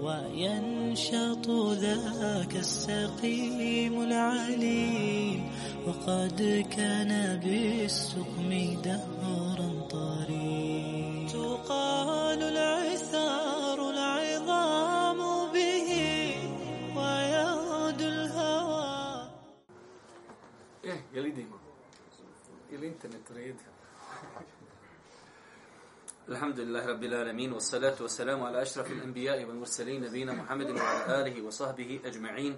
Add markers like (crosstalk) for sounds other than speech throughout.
وينشط ذاك السقيم العليم وقد كان بالسقم دهرا طريق تقال العثار العظام به ويعود الهوى ايه يا لي ديما الانترنت ريدها الحمد لله رب العالمين والصلاة والسلام على أشرف الأنبياء والمرسلين نبينا محمد وعلى آله وصحبه أجمعين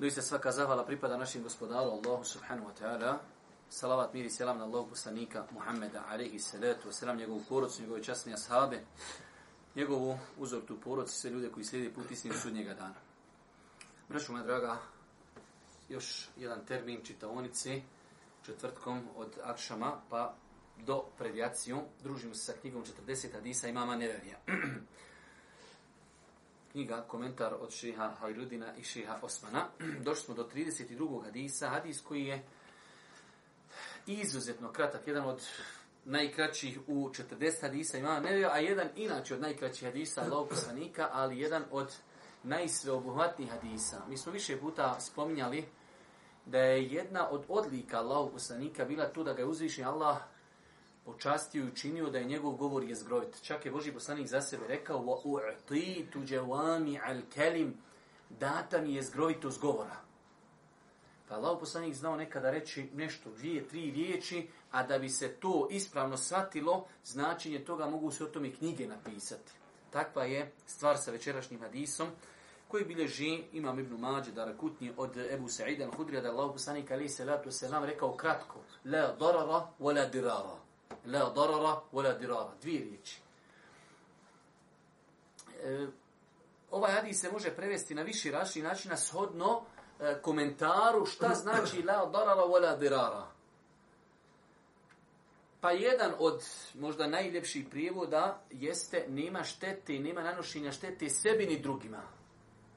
Doista svaka zahvala pripada našim gospodaru Allahu subhanahu wa ta'ala. Salavat mir i selam na Allahog poslanika Muhammeda alaihi salatu selam, njegovu porodcu, njegove časne ashabe, njegovu uzortu porodcu, sve ljude koji slijede put istinu sudnjega dana. Braćo moja draga, još jedan termin čitaonici četvrtkom od Akšama, pa do predjaciju. Družimo se sa knjigom 40 hadisa imama Nevevija. (clears throat) Knjiga, komentar od šeha Hajrudina i šeha Osmana. (clears throat) Došli smo do 32. hadisa, hadis koji je izuzetno kratak, jedan od najkraćih u 40 hadisa imama Nevevija, a jedan inače od najkraćih hadisa lovoposlanika ali jedan od najsveobuhvatnijih hadisa. Mi smo više puta spominjali da je jedna od odlika Allahog poslanika bila tu da ga je uzvišen Allah počastio i učinio da je njegov govor je zgrovit. Čak je Boži poslanik za sebe rekao وَاُعْطِيتُ al kelim Data mi je govora. Pa Allah znao nekada reći nešto, dvije, tri riječi, a da bi se to ispravno shvatilo, značenje toga mogu se o tome knjige napisati. Takva je stvar sa večerašnjim hadisom koji bilježi Imam Ibn Mađe rakutni od Ebu Sa'ida al-Hudrija da Allah poslanik alaih selam rekao kratko La darara wa la dirara La darara, wala dirara. Dvije riječi. E, ovaj hadis se može prevesti na viši način na shodno e, komentaru šta (clears throat) znači la darara wala dirara. Pa jedan od možda najljepših prijevoda jeste nema štete nema nanošenja štete sebi ni drugima.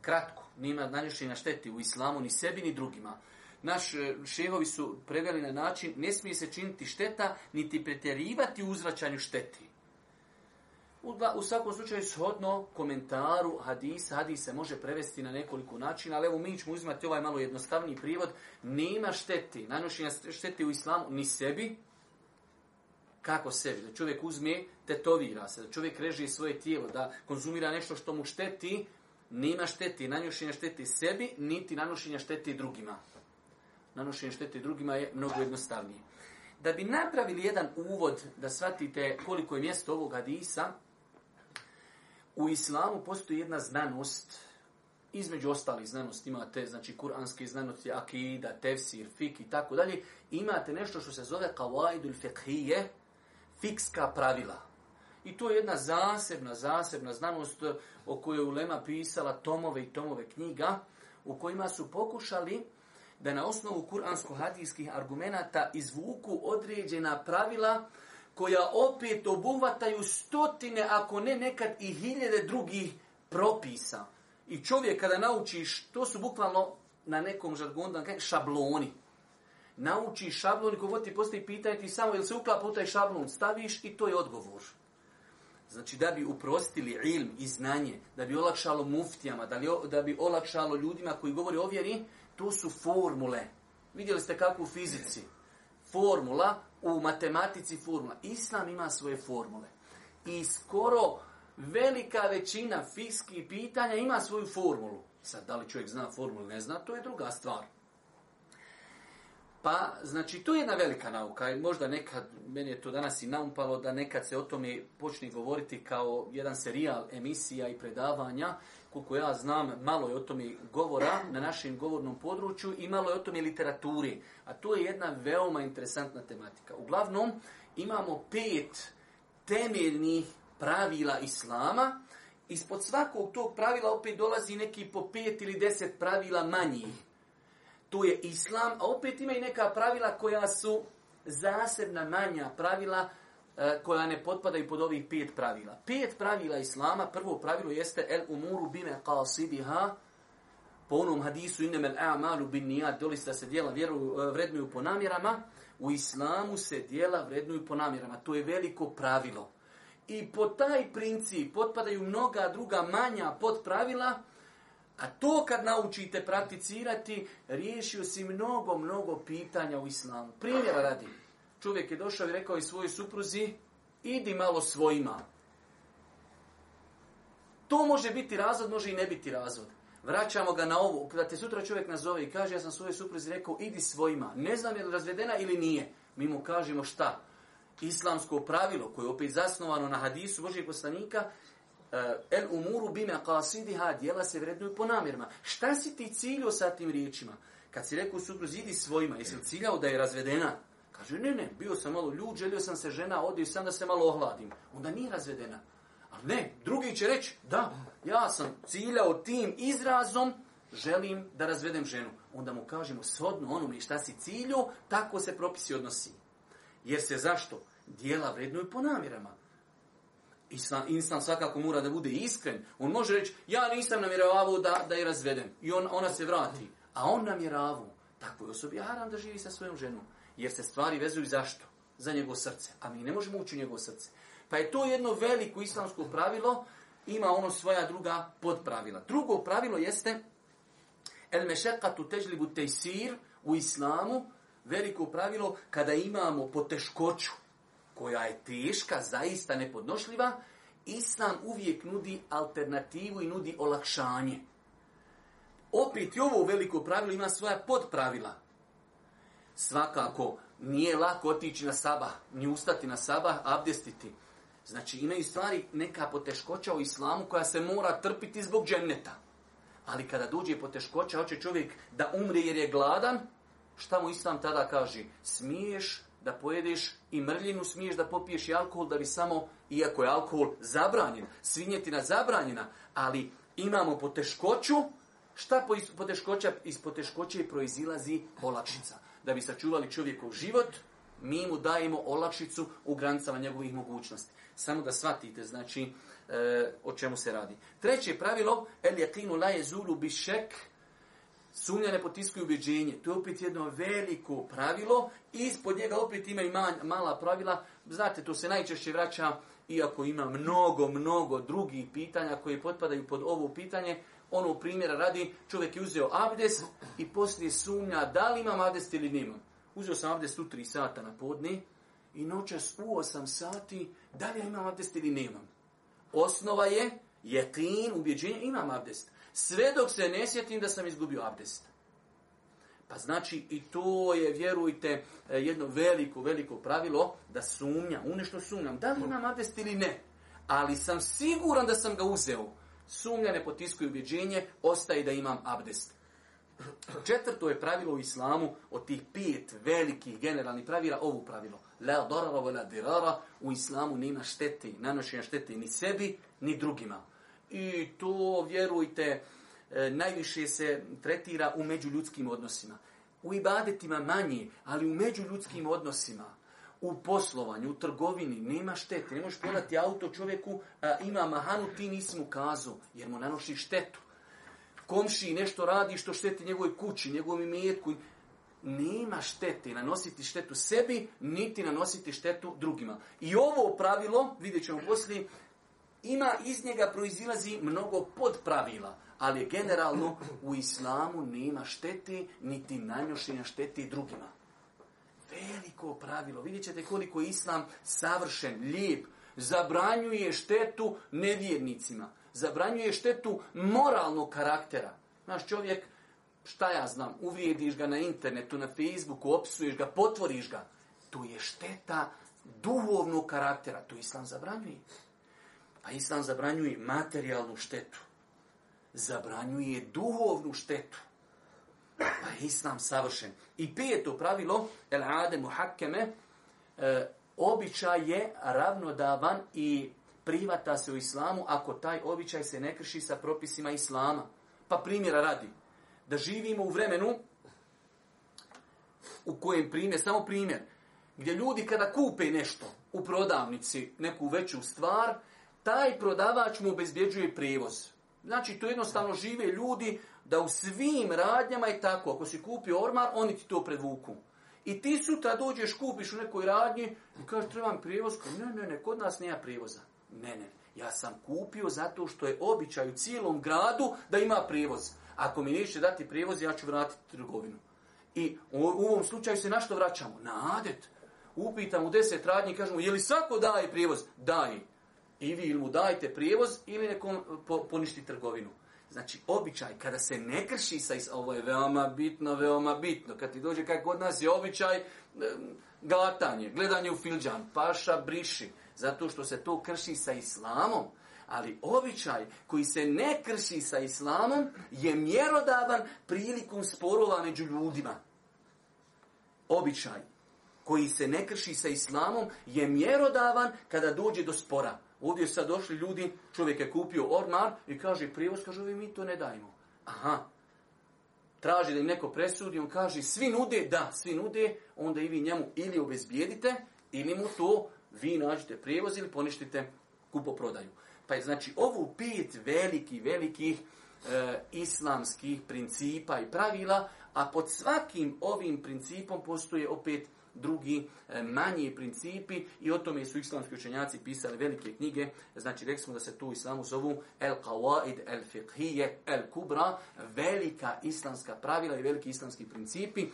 Kratko, nema nanošenja štete u islamu ni sebi ni drugima naš e, šehovi su preveli na način, ne smije se činiti šteta, niti pretjerivati u uzvraćanju šteti. U, u svakom slučaju, shodno komentaru hadisa, hadis se može prevesti na nekoliko načina, ali evo mi ćemo uzimati ovaj malo jednostavniji privod. Nema šteti, nanošenja šteti u islamu, ni sebi, kako sebi, da čovjek uzme, tetovira se, da čovjek reži svoje tijelo, da konzumira nešto što mu šteti, nema šteti, nanošenja šteti sebi, niti nanošenja šteti drugima nanošenje štete drugima je mnogo jednostavnije. Da bi napravili jedan uvod da shvatite koliko je mjesto ovog hadisa, u islamu postoji jedna znanost, između ostalih znanosti imate, znači kuranske znanosti, akida, tefsir, fik i tako dalje, imate nešto što se zove kavaidul fiqhije, fikska pravila. I to je jedna zasebna, zasebna znanost o kojoj je Ulema pisala tomove i tomove knjiga u kojima su pokušali da na osnovu kuransko-hadijskih argumenata izvuku određena pravila koja opet obuhvataju stotine, ako ne nekad i hiljede drugih propisa. I čovjek kada nauči, što su bukvalno na nekom žargonu, šabloni. Nauči šabloni, kogod ti postoji pitanje, ti samo ili se uklapa u taj šablon, staviš i to je odgovor. Znači da bi uprostili ilm i znanje, da bi olakšalo muftijama, da, da bi olakšalo ljudima koji govori o vjeri, tu su formule. Vidjeli ste kako u fizici. Formula, u matematici formula. Islam ima svoje formule. I skoro velika većina fiskih pitanja ima svoju formulu. Sad, da li čovjek zna formulu ne zna, to je druga stvar. Pa, znači, to je jedna velika nauka i možda nekad, meni je to danas i naumpalo, da nekad se o tome počne govoriti kao jedan serijal emisija i predavanja koliko ja znam, malo je o tome govora na našem govornom području i malo je o tome literaturi. A to je jedna veoma interesantna tematika. Uglavnom, imamo pet temeljnih pravila Islama. Ispod svakog tog pravila opet dolazi neki po pet ili deset pravila manjih. To je Islam, a opet ima i neka pravila koja su zasebna manja pravila E, koja ne potpadaju pod ovih pet pravila. Pet pravila Islama, prvo pravilo jeste el umuru bime qasibiha, po onom hadisu inem el a'malu bin nijad, da se djela vjeru, e, vrednuju po namjerama, u Islamu se dijela vrednuju po namjerama. To je veliko pravilo. I po taj princip potpadaju mnoga druga manja pod pravila, a to kad naučite prakticirati, riješio si mnogo, mnogo pitanja u islamu. Primjera radi čovjek je došao i rekao i svojoj supruzi, idi malo svojima. To može biti razvod, može i ne biti razvod. Vraćamo ga na ovu. Kada te sutra čovjek nazove i kaže, ja sam svojoj supruzi rekao, idi svojima. Ne znam je li razvedena ili nije. Mi mu kažemo šta? Islamsko pravilo, koje je opet zasnovano na hadisu Božijeg poslanika, e, el umuru bime qasidiha, djela se vrednuju po namjerima. Šta si ti ciljio sa tim riječima? Kad si rekao supruzi, idi svojima, jesi li ciljao da je razvedena? Kaže, ne, ne, bio sam malo ljud, želio sam se žena, odi sam da se malo ohladim. Onda nije razvedena. Ali ne, drugi će reći, da, ja sam ciljao tim izrazom, želim da razvedem ženu. Onda mu kažemo, sodno onom šta si cilju, tako se propisi odnosi. Jer se zašto? Dijela vrednuju po namjerama. Islam, Islam svakako mora da bude iskren. On može reći, ja nisam namjeravao da, da je razvedem. I on, ona se vrati. A on namjeravu. Takvoj osobi haram da živi sa svojom ženom. Jer se stvari vezuju zašto? Za njegovo srce. A mi ne možemo ući u njegovo srce. Pa je to jedno veliko islamsko pravilo, ima ono svoja druga podpravila. Drugo pravilo jeste el mešekatu težlibu tejsir u islamu, veliko pravilo kada imamo poteškoću koja je teška, zaista nepodnošljiva, Islam uvijek nudi alternativu i nudi olakšanje. Opet i ovo veliko pravilo ima svoja podpravila. Svakako, nije lako otići na sabah, ni ustati na sabah, abdestiti. Znači, imaju stvari neka poteškoća u islamu koja se mora trpiti zbog dženneta. Ali kada dođe poteškoća, hoće čovjek da umre jer je gladan, šta mu islam tada kaže? Smiješ da pojedeš i mrljinu, smiješ da popiješ i alkohol, da bi samo, iako je alkohol zabranjen, svinjetina zabranjena, ali imamo poteškoću, šta poteškoća? Iz poteškoće proizilazi olakšica da bi sačuvali čovjekov život, mi mu dajemo olakšicu u granicama njegovih mogućnosti. Samo da shvatite, znači, e, o čemu se radi. Treće pravilo, el jakinu laje zulu bišek, sumnja ne potiskuje ubjeđenje. To je opet jedno veliko pravilo, ispod njega opet ima i mala pravila. Znate, to se najčešće vraća, iako ima mnogo, mnogo drugih pitanja koje potpadaju pod ovo pitanje, ono primjera radi, čovjek je uzeo abdest i poslije sumnja da li imam abdest ili nemam. Uzeo sam abdest u 3 sata na podni i noćas u 8 sati da li ja imam abdest ili nemam. Osnova je jetin, ubjeđenje, imam abdest. Sve dok se ne sjetim da sam izgubio abdest. Pa znači i to je, vjerujte, e, jedno veliko, veliko pravilo da sumnja, u nešto sumnjam. Da li imam abdest ili ne? Ali sam siguran da sam ga uzeo. Sumnja ne potiskuje ubjeđenje, ostaje da imam abdest. Četvrto je pravilo u islamu od tih pet velikih generalnih pravila, ovo pravilo. La darara dirara, u islamu nema štete, nanošenja štete ni sebi, ni drugima. I to, vjerujte, e, najviše se tretira u međuljudskim odnosima. U ibadetima manje, ali u međuljudskim odnosima u poslovanju, u trgovini, nema štete. Ne možeš prodati auto čovjeku, a, ima mahanu, ti nisi mu kazao, jer mu nanoši štetu. Komši nešto radi što šteti njegovoj kući, njegovom imetku. Nema štete nanositi štetu sebi, niti nanositi štetu drugima. I ovo pravilo, vidjet ćemo poslije, ima iz njega proizilazi mnogo podpravila, ali generalno u islamu nema štete niti nanošenja štete drugima veliko pravilo. Vidjet ćete koliko je islam savršen, lijep, zabranjuje štetu nevjernicima, zabranjuje štetu moralnog karaktera. Naš čovjek, šta ja znam, uvrijediš ga na internetu, na Facebooku, opsuješ ga, potvoriš ga. To je šteta duhovnog karaktera. To islam zabranjuje. Pa islam zabranjuje materijalnu štetu. Zabranjuje duhovnu štetu. Pa je islam savršen. I peto pravilo, el ade muhakkeme, e, običaj je ravnodavan i privata se u islamu ako taj običaj se ne krši sa propisima islama. Pa primjera radi, da živimo u vremenu u kojem primjer, samo primjer, gdje ljudi kada kupe nešto u prodavnici, neku veću stvar, taj prodavač mu obezbjeđuje prijevoz. Znači, to jednostavno žive ljudi, da u svim radnjama je tako. Ako si kupio ormar, oni ti to predvuku. I ti sutra dođeš, kupiš u nekoj radnji i kažeš trebam prijevoz. Ne, ne, ne, kod nas nema prijevoza. Ne, ne, ja sam kupio zato što je običaj u cijelom gradu da ima prijevoz. Ako mi neće dati prijevoz, ja ću vratiti trgovinu. I u ovom slučaju se našto vraćamo? Na adet. Upitam u deset radnji i kažemo, je li svako daje prijevoz? Daj I vi ili mu dajte prijevoz ili nekom poništi trgovinu. Znači, običaj, kada se ne krši, sa, ovo je veoma bitno, veoma bitno. Kad ti dođe, kako od nas je običaj, galatanje, gledanje u filđan, paša, briši. Zato što se to krši sa islamom. Ali običaj koji se ne krši sa islamom je mjerodavan prilikom sporova među ljudima. Običaj koji se ne krši sa islamom je mjerodavan kada dođe do spora. Ovdje su sad došli ljudi, čovjek je kupio ormar i kaže prijevoz, kaže ovi mi to ne dajmo. Aha, traži da im neko presudi, on kaže svi nude, da, svi nude, onda i vi njemu ili obezbijedite, ili mu to vi nađete prijevoz ili poništite kupoprodaju. Pa je znači ovu pet veliki, velikih eh, islamskih principa i pravila, a pod svakim ovim principom postoje opet drugi e, manji principi i o tome su islamski učenjaci pisali velike knjige. Znači, rekli smo da se tu u islamu zovu El Qawaid El Fiqhije El Kubra, velika islamska pravila i veliki islamski principi.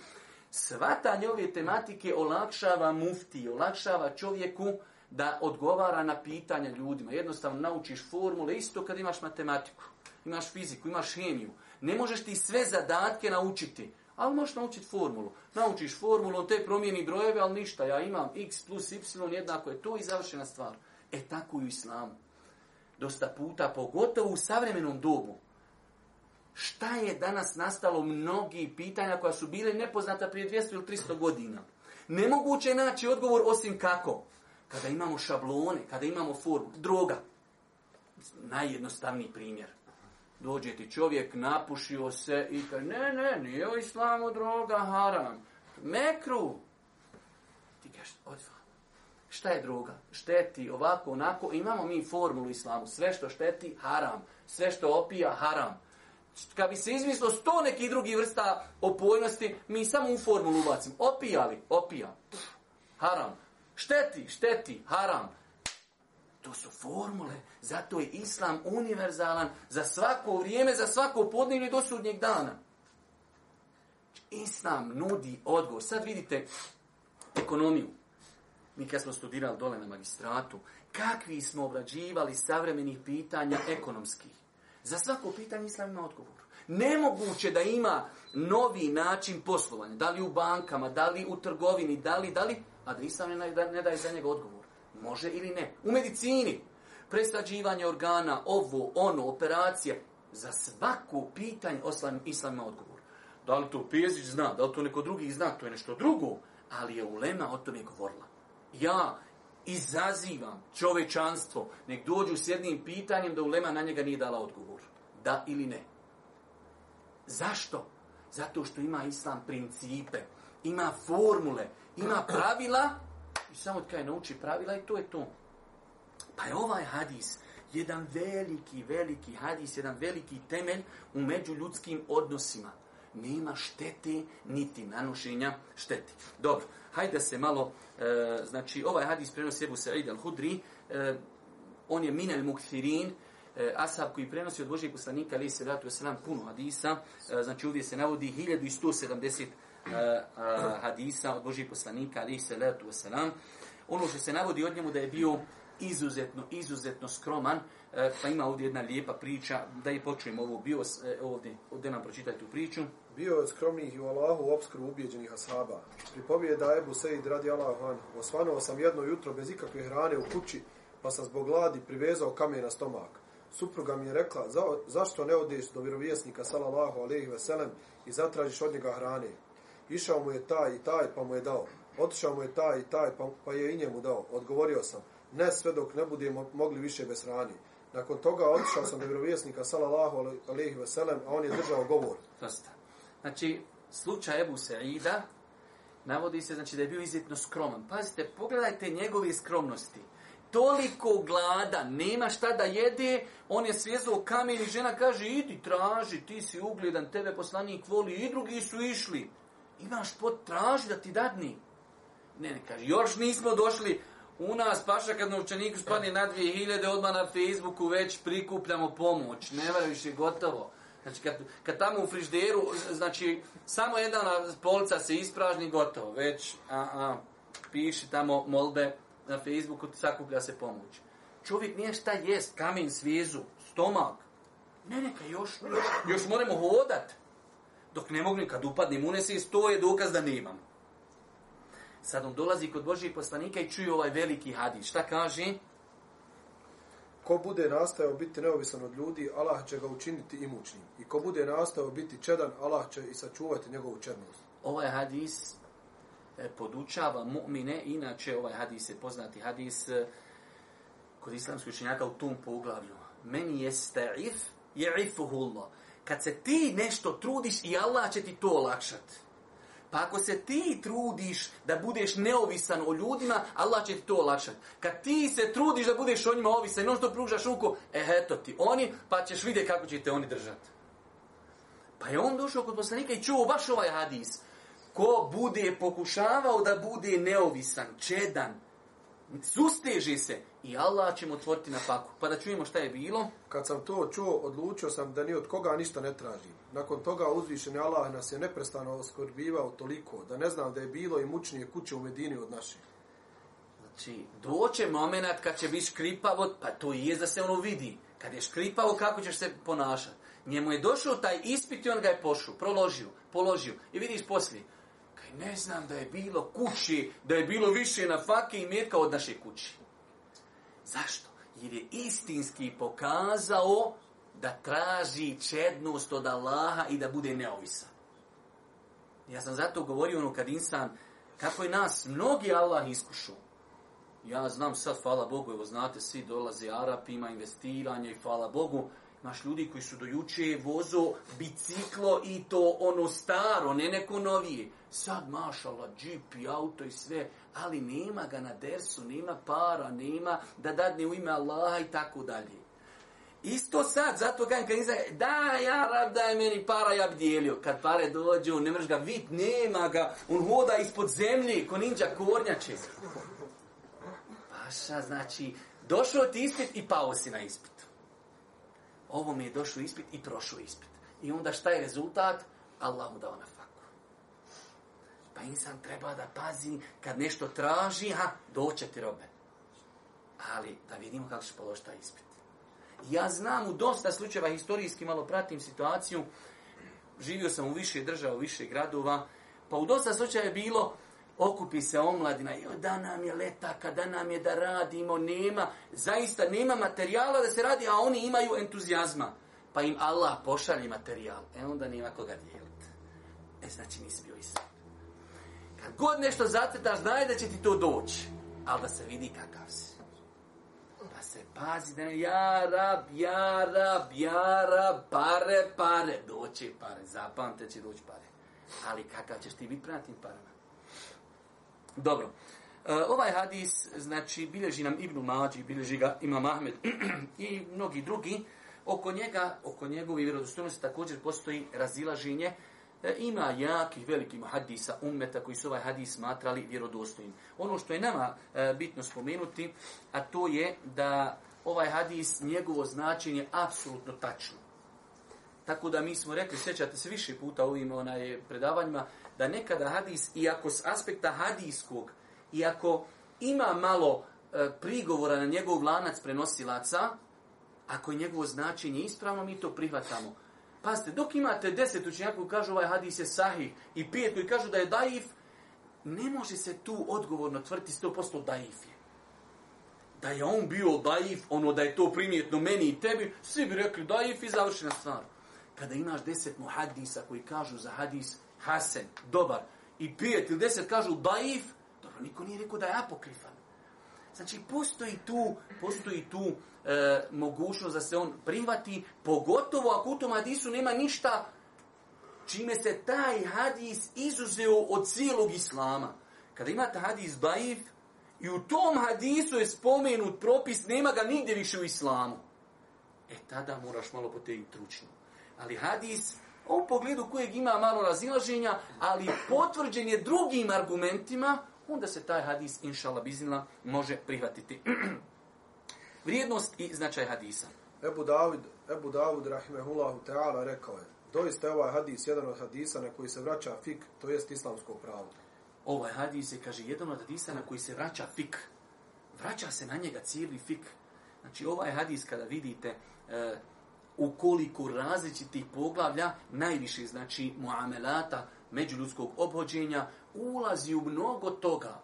Svatanje ove tematike olakšava mufti, olakšava čovjeku da odgovara na pitanja ljudima. Jednostavno naučiš formule isto kad imaš matematiku, imaš fiziku, imaš hemiju. Ne možeš ti sve zadatke naučiti, ali možeš naučiti formulu. Naučiš formulu, on te promijeni brojeve, ali ništa. Ja imam x plus y jednako je to i završena stvar. E tako i u islamu. Dosta puta, pogotovo u savremenom dobu. Šta je danas nastalo mnogi pitanja koja su bile nepoznata prije 200 ili 300 godina? Nemoguće je naći odgovor osim kako. Kada imamo šablone, kada imamo formu. Droga. Najjednostavniji primjer dođe ti čovjek, napušio se i kaže, ne, ne, nije o islamu droga haram. Mekru! Ti Šta je droga? Šteti, ovako, onako. Imamo mi formulu islamu. Sve što šteti, haram. Sve što opija, haram. Kad bi se izmislilo sto nekih drugih vrsta opojnosti, mi samo u formulu ubacimo. Opijali, opija. haram. Šteti, šteti, haram. To su formule, zato je islam univerzalan za svako vrijeme, za svako i do sudnjeg dana. Islam nudi odgovor. Sad vidite ekonomiju. Mi kad smo studirali dole na magistratu, kakvi smo obrađivali savremenih pitanja ekonomskih. Za svako pitanje islam ima odgovor. Nemoguće da ima novi način poslovanja, da li u bankama, da li u trgovini, da li, da li, a da islam ne, ne daje za njega odgovor. Može ili ne. U medicini, presađivanje organa, ovo, ono, operacija, za svaku pitanje oslan islam ima odgovor. Da li to pjezić zna, da li to neko drugi zna, to je nešto drugo, ali je ulema o tome govorila. Ja izazivam čovečanstvo, nek dođu s jednim pitanjem da ulema na njega nije dala odgovor. Da ili ne. Zašto? Zato što ima islam principe, ima formule, ima pravila i samo je nauči pravila i to je to. Pa je ovaj hadis jedan veliki, veliki hadis, jedan veliki temelj u među međuljudskim odnosima. Nema štete, niti nanošenja šteti. Dobro, hajde se malo, e, znači ovaj hadis prenosi Ebu Sa'id al-Hudri, e, on je minel mukthirin, e, asab koji prenosi od Božijeg poslanika, ali se vratu selam puno hadisa, e, znači ovdje se navodi 1170 E, e, hadisa od Božih poslanika, ali se letu Ono što se navodi od njemu da je bio izuzetno, izuzetno skroman, e, pa ima ovdje jedna lijepa priča, da i počnemo ovo, bio, ovdje, ovdje nam pročitaj tu priču. Bio je od skromnih i u Allahu obskru ubijeđenih ashaba. Pripovijeda Ebu Sejid radi Allahu an, sam jedno jutro bez ikakve hrane u kući, pa sam zbog gladi privezao kamen na stomak. Supruga mi je rekla, zašto ne odeš do vjerovjesnika sallallahu alaihi veselem i zatražiš od njega hrane? Išao mu je taj i taj, pa mu je dao. Otišao mu je taj i taj, pa, pa je i njemu dao. Odgovorio sam, ne sve dok ne budemo mogli više bez rani. Nakon toga otišao sam do vjerovjesnika salalahu alejhi veselem a on je držao govor. Dosta. Znači, slučaj Ebu Saida navodi se znači da je bio izuzetno skroman. Pazite, pogledajte njegove skromnosti. Toliko glada, nema šta da jede, on je svjezao kamen i žena kaže, idi traži, ti si ugledan, tebe poslanik voli, i drugi su išli imaš potraži da ti dadni. Ne, ne, kaže, još nismo došli u nas, paša kad novčaniku spadne na dvije hiljade, odmah na Facebooku već prikupljamo pomoć, ne više gotovo. Znači, kad, kad, tamo u frižderu, znači, samo jedna polica se ispražni, gotovo, već, a, a, piši tamo molbe na Facebooku, sakuplja se pomoć. Čovjek nije šta jest, kamen, svijezu, stomak. Ne, neka još, još, još moramo hodati dok ne mogu kad upadnem unesis, to je dokaz da nemam. Sad on dolazi kod Božjih poslanika i čuje ovaj veliki hadis. Šta kaže? Ko bude nastao biti neovisan od ljudi, Allah će ga učiniti imućnim. I ko bude nastao biti čedan, Allah će i sačuvati njegovu čednost. Ovaj hadis e, podučava mu'mine, inače ovaj hadis je poznati hadis e, kod islamskih učenjaka u tom poglavlju. Meni je sta'if, je ifuhullah. Kad se ti nešto trudiš i Allah će ti to olakšati. Pa ako se ti trudiš da budeš neovisan o ljudima, Allah će ti to olakšat. Kad ti se trudiš da budeš o njima ovisan i ono što pružaš ruku, e eto ti oni, pa ćeš vidjeti kako će te oni držati. Pa je on došao kod poslanika i čuo baš ovaj hadis. Ko bude pokušavao da bude neovisan, čedan, Susteži se i Allah će mu otvoriti na paku. Pa da čujemo šta je bilo. Kad sam to čuo, odlučio sam da ni od koga ništa ne tražim. Nakon toga uzvišeni Allah nas je neprestano oskorbivao toliko da ne znam da je bilo i mučnije kuće u Medini od naših. Znači, doće moment kad će biti škripavo, pa to i je da se ono vidi. Kad je škripavo, kako ćeš se ponašati? Njemu je došao taj ispit i on ga je pošao, proložio, položio. I vidiš poslije, ne znam da je bilo kući, da je bilo više na fake i metka od naše kući. Zašto? Jer je istinski pokazao da traži čednost od Allaha i da bude neovisan. Ja sam zato govorio ono kad insan, kako je nas mnogi Allah iskušu. Ja znam sad, hvala Bogu, evo znate, svi dolaze Arapima, investiranje i hvala Bogu, naš ljudi koji su dojuče vozo biciklo i to ono staro, ne neko novije. Sad mašala, džip i auto i sve, ali nema ga na dersu, nema para, nema da dadne u ime Allaha i tako dalje. Isto sad, zato ga kad iza da ja rab daj meni para, ja bi dijelio. Kad pare dođu, ne mreš ga vid, nema ga, on hoda ispod zemlje, ko ninja kornjače. Paša, znači, došao ti ispit i pao si na ispit ovo mi je došao ispit i prošao ispit. I onda šta je rezultat? Allah mu dao na faku. Pa insan treba da pazi kad nešto traži, ha, doće ti robe. Ali da vidimo kako će položiti taj ispit. Ja znam u dosta slučajeva, historijski malo pratim situaciju, živio sam u više država, u više gradova, pa u dosta slučajeva je bilo, okupi se omladina, da nam je letaka, da nam je da radimo, nema, zaista nema materijala da se radi, a oni imaju entuzijazma. Pa im Allah pošalje materijal, e onda nema koga dijeliti. E znači nisi bio isti. Kad god nešto zacrtaš, znaj da će ti to doći, ali da se vidi kakav si. Da pa se pazi, da ne, ja rab, ja rab, ja rab, pare, pare, doći pare, zapamte će doći pare. Ali kakav ćeš ti biti pratim parama? Dobro. E, ovaj hadis, znači, bilježi nam Ibnu Mađi, bilježi ga ima Ahmed (clears throat) i mnogi drugi. Oko njega, oko njegove vjerodostojnosti također postoji razilaženje. E, ima jakih velikih hadisa ummeta koji su ovaj hadis smatrali vjerodostojnim. Ono što je nama e, bitno spomenuti, a to je da ovaj hadis, njegovo značenje apsolutno tačno. Tako da mi smo rekli, sjećate se više puta u ovim onaj, predavanjima, da nekada hadis, iako s aspekta hadijskog, iako ima malo e, prigovora na njegov lanac prenosilaca, ako je njegovo značenje ispravno, mi to prihvatamo. Pazite, dok imate deset učenjaka koji kažu ovaj hadis je sahih i pijet koji kažu da je daif, ne može se tu odgovorno tvrditi 100% daif je. Da je on bio daif, ono da je to primjetno meni i tebi, svi bi rekli daif i završena stvar. Kada imaš deset muhadisa koji kažu za hadis Hasen, dobar, i pijet ili deset kažu daif, dobro, niko nije rekao da je apokrifan. Znači, postoji tu, postoji tu e, mogućnost da se on privati pogotovo ako u tom hadisu nema ništa čime se taj hadis izuzeo od cijelog islama. Kada imate hadis daif, i u tom hadisu je spomenut propis, nema ga nigdje više u islamu. E tada moraš malo potegnuti ručnik. Ali hadis, u pogledu kojeg ima malo razilaženja, ali potvrđen je drugim argumentima, onda se taj hadis, inšala biznila, može prihvatiti. (clears throat) Vrijednost i značaj hadisa. Ebu David, Ebu David, rahimehullahu ta'ala, rekao je, doista je ovaj hadis jedan od hadisa na koji se vraća fik, to jest islamsko pravo. Ovaj hadis je, kaže, jedan od hadisa na koji se vraća fik. Vraća se na njega cijeli fik. Znači, ovaj hadis kada vidite, e, u koliko različitih poglavlja, najviše znači muamelata, međuljudskog obhođenja, ulazi u mnogo toga.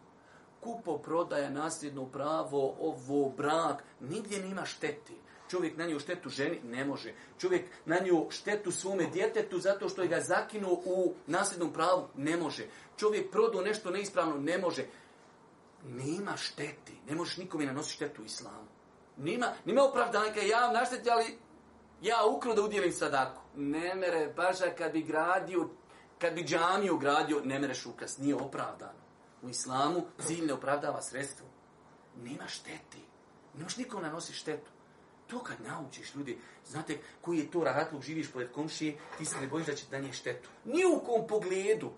Kupo prodaje nasljedno pravo, ovo, brak, nigdje nima šteti. Čovjek na nju štetu ženi ne može. Čovjek na nju štetu svome djetetu zato što je ga zakinuo u nasljednom pravu ne može. Čovjek prodao nešto neispravno ne može. Nema šteti. Ne možeš nikome nanositi štetu u islamu. Nima, nima opravdanja, ja vam ali ja ukro da udjelim sadaku. Ne mere, paža, kad bi gradio, kad bi džamiju gradio, ne mereš ukras, nije opravdano. U islamu zilj ne opravdava sredstvo. Nema šteti. Ne još nikom nanosi štetu. To kad naučiš ljudi, znate koji je to rahatluk, živiš pored komšije, ti se ne bojiš da će da štetu. Ni u kom pogledu,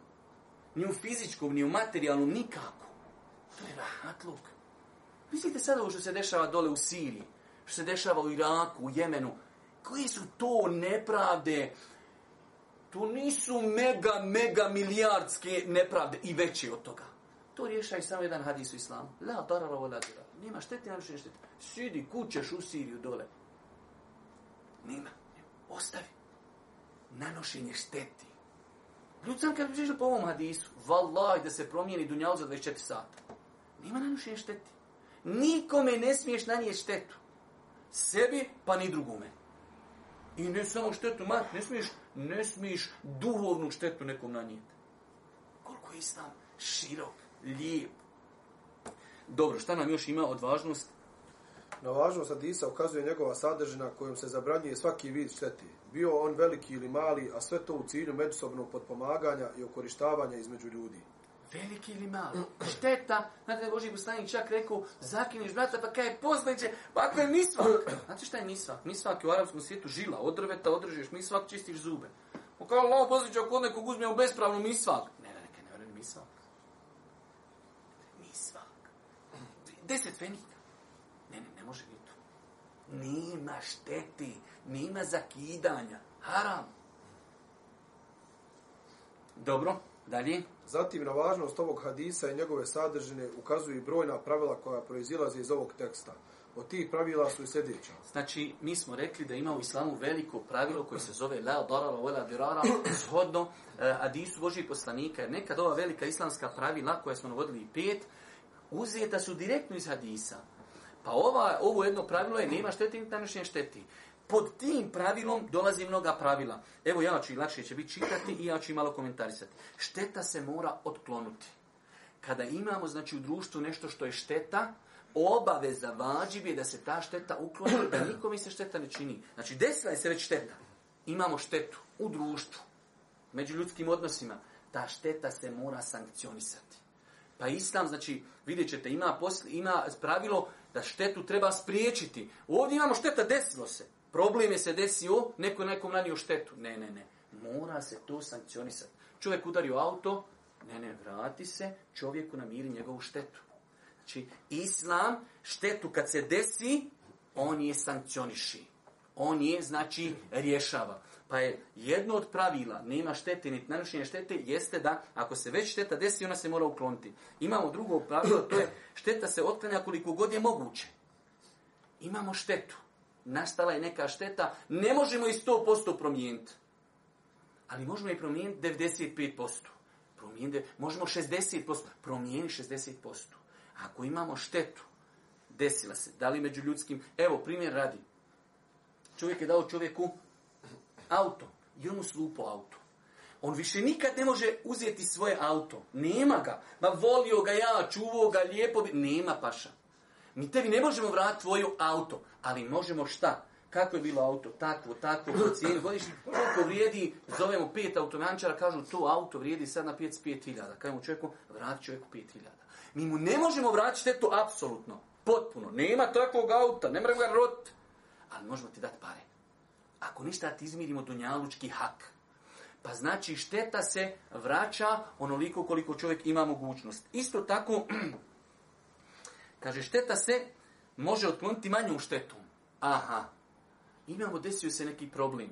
ni u fizičkom, ni u materijalnom, nikako. To je rahatluk. Mislite sada ovo što se dešava dole u Siriji, što se dešava u Iraku, u Jemenu, koje su to nepravde? To nisu mega, mega milijardske nepravde i veće od toga. To rješaj samo jedan hadis u islamu. La darara wa la Nima štete, nema štete. Sidi kućeš u Siriju dole. Nima. Ostavi. Nanošenje šteti. Ljudi sam kad bi po ovom hadisu, vallaj da se promijeni dunjao za 24 sata. Nima nanošenje šteti. Nikome ne smiješ nanijeti štetu. Sebi, pa ni drugome. I ne samo štetu, mat, ne smiješ, ne smiješ duhovnu štetu nekom nanijeti. Koliko je islam širok, lijep. Dobro, šta nam još ima od važnost? Na važnost Adisa ukazuje njegova sadržina kojom se zabranjuje svaki vid šteti. Bio on veliki ili mali, a sve to u cilju međusobnog potpomaganja i okorištavanja između ljudi. Veliki ili mali. Šteta. Znate da Boži čak rekao, zakineš brata, pa kaj je poznaće, pa ako je misvak. (clears throat) Znate šta je misvak? Misvak je u arapskom svijetu žila. Od drveta održeš misvak, čistiš zube. Pa kao Allah posjeća ako nekog uzme u bespravnu misvak. Ne, ne, ne, ne, ne, misvak. Misvak. Deset fenika. Ne, ne, ne može biti. Nima šteti, nima zakidanja. Haram. Dobro, dalje. Zatim na važnost ovog hadisa i njegove sadržine ukazuju i brojna pravila koja proizilaze iz ovog teksta. Od tih pravila su i sljedeća. Znači, mi smo rekli da ima u islamu veliko pravilo koje se zove la darara wa dirara, shodno eh, Božih poslanika. Jer nekad ova velika islamska pravila koja smo navodili pet, uzeta su direktno iz hadisa. Pa ova, ovo jedno pravilo je nema šteti, niti šteti pod tim pravilom dolazi mnoga pravila. Evo ja ću i lakše će biti čitati i ja ću i malo komentarisati. Šteta se mora otklonuti. Kada imamo znači u društvu nešto što je šteta, obaveza vađib je da se ta šteta ukloni, da nikome se šteta ne čini. Znači desila je se već šteta. Imamo štetu u društvu, među ljudskim odnosima. Ta šteta se mora sankcionisati. Pa islam, znači, vidjet ćete, ima, ima pravilo da štetu treba spriječiti. Ovdje imamo šteta, desilo se. Problem je se desio, neko nekom nanio štetu. Ne, ne, ne. Mora se to sankcionisati. Čovjek udario auto, ne, ne, vrati se, čovjeku namiri njegovu štetu. Znači, islam štetu kad se desi, on je sankcioniši. On je, znači, rješava. Pa je jedno od pravila, nema štete, niti nanošenje štete, jeste da ako se već šteta desi, ona se mora ukloniti. Imamo drugo pravilo, to je (clears throat) šteta se otklanja koliko god je moguće. Imamo štetu nastala je neka šteta, ne možemo i 100% promijeniti. Ali možemo i promijeniti 95%. Promijeniti, možemo 60%, promijeniti 60%. Ako imamo štetu, desila se, da li među ljudskim, evo primjer radi. Čovjek je dao čovjeku auto i on mu slupo auto. On više nikad ne može uzeti svoje auto. Nema ga. Ma volio ga ja, čuvao ga, lijepo Nema paša. Mi tebi ne možemo vratiti tvoju auto. Ali možemo šta? Kako je bilo auto? Takvo, takvo, po cijeni godišnji. Koliko vrijedi, zovemo pet automančara, kažu to auto vrijedi sad na 55.000. mu čovjeku, vrati čovjeku 5.000. Mi mu ne možemo vratiti štetu apsolutno, potpuno. Nema takvog auta, ne ga rot. Ali možemo ti dati pare. Ako ništa ti izmirimo dunjalučki hak. Pa znači šteta se vraća onoliko koliko čovjek ima mogućnost. Isto tako, (clears throat) kaže šteta se može otkloniti manju štetu. Aha, imamo, desio se neki problem.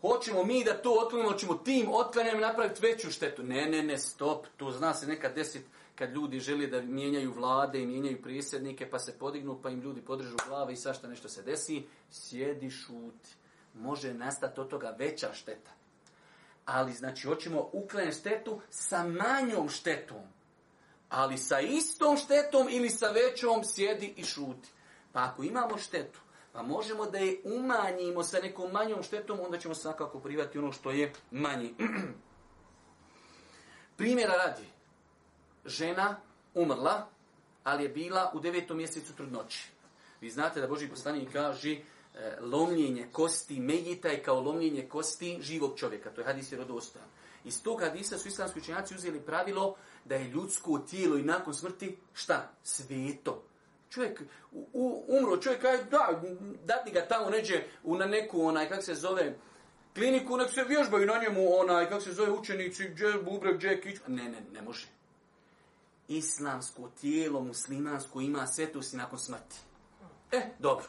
Hoćemo mi da to otklonimo, hoćemo tim otklanjanjem napraviti veću štetu. Ne, ne, ne, stop, to zna se nekad desiti kad ljudi žele da mijenjaju vlade i mijenjaju prisjednike, pa se podignu, pa im ljudi podržu glave i svašta nešto se desi, sjedi, šuti. Može nastati od toga veća šteta. Ali, znači, hoćemo uklanjati štetu sa manjom štetom. Ali sa istom štetom ili sa većom sjedi i šuti. Pa ako imamo štetu, pa možemo da je umanjimo sa nekom manjom štetom, onda ćemo svakako privati ono što je manji. (clears throat) Primjera radi. Žena umrla, ali je bila u devetom mjesecu trudnoći. Vi znate da Boži poslanik kaže e, lomljenje kosti medjita je kao lomljenje kosti živog čovjeka. To je hadis je iz tog hadisa su islamski učenjaci uzeli pravilo da je ljudsko tijelo i nakon smrti šta? Sveto. Čovjek umro, čovjek kaže da, dati ga tamo neđe u na neku onaj, kako se zove, kliniku, nek se vježbaju na njemu onaj, kako se zove, učenici, gdje bubrek, gdje Ne, ne, ne može. Islamsko tijelo muslimansko ima i nakon smrti. E, dobro.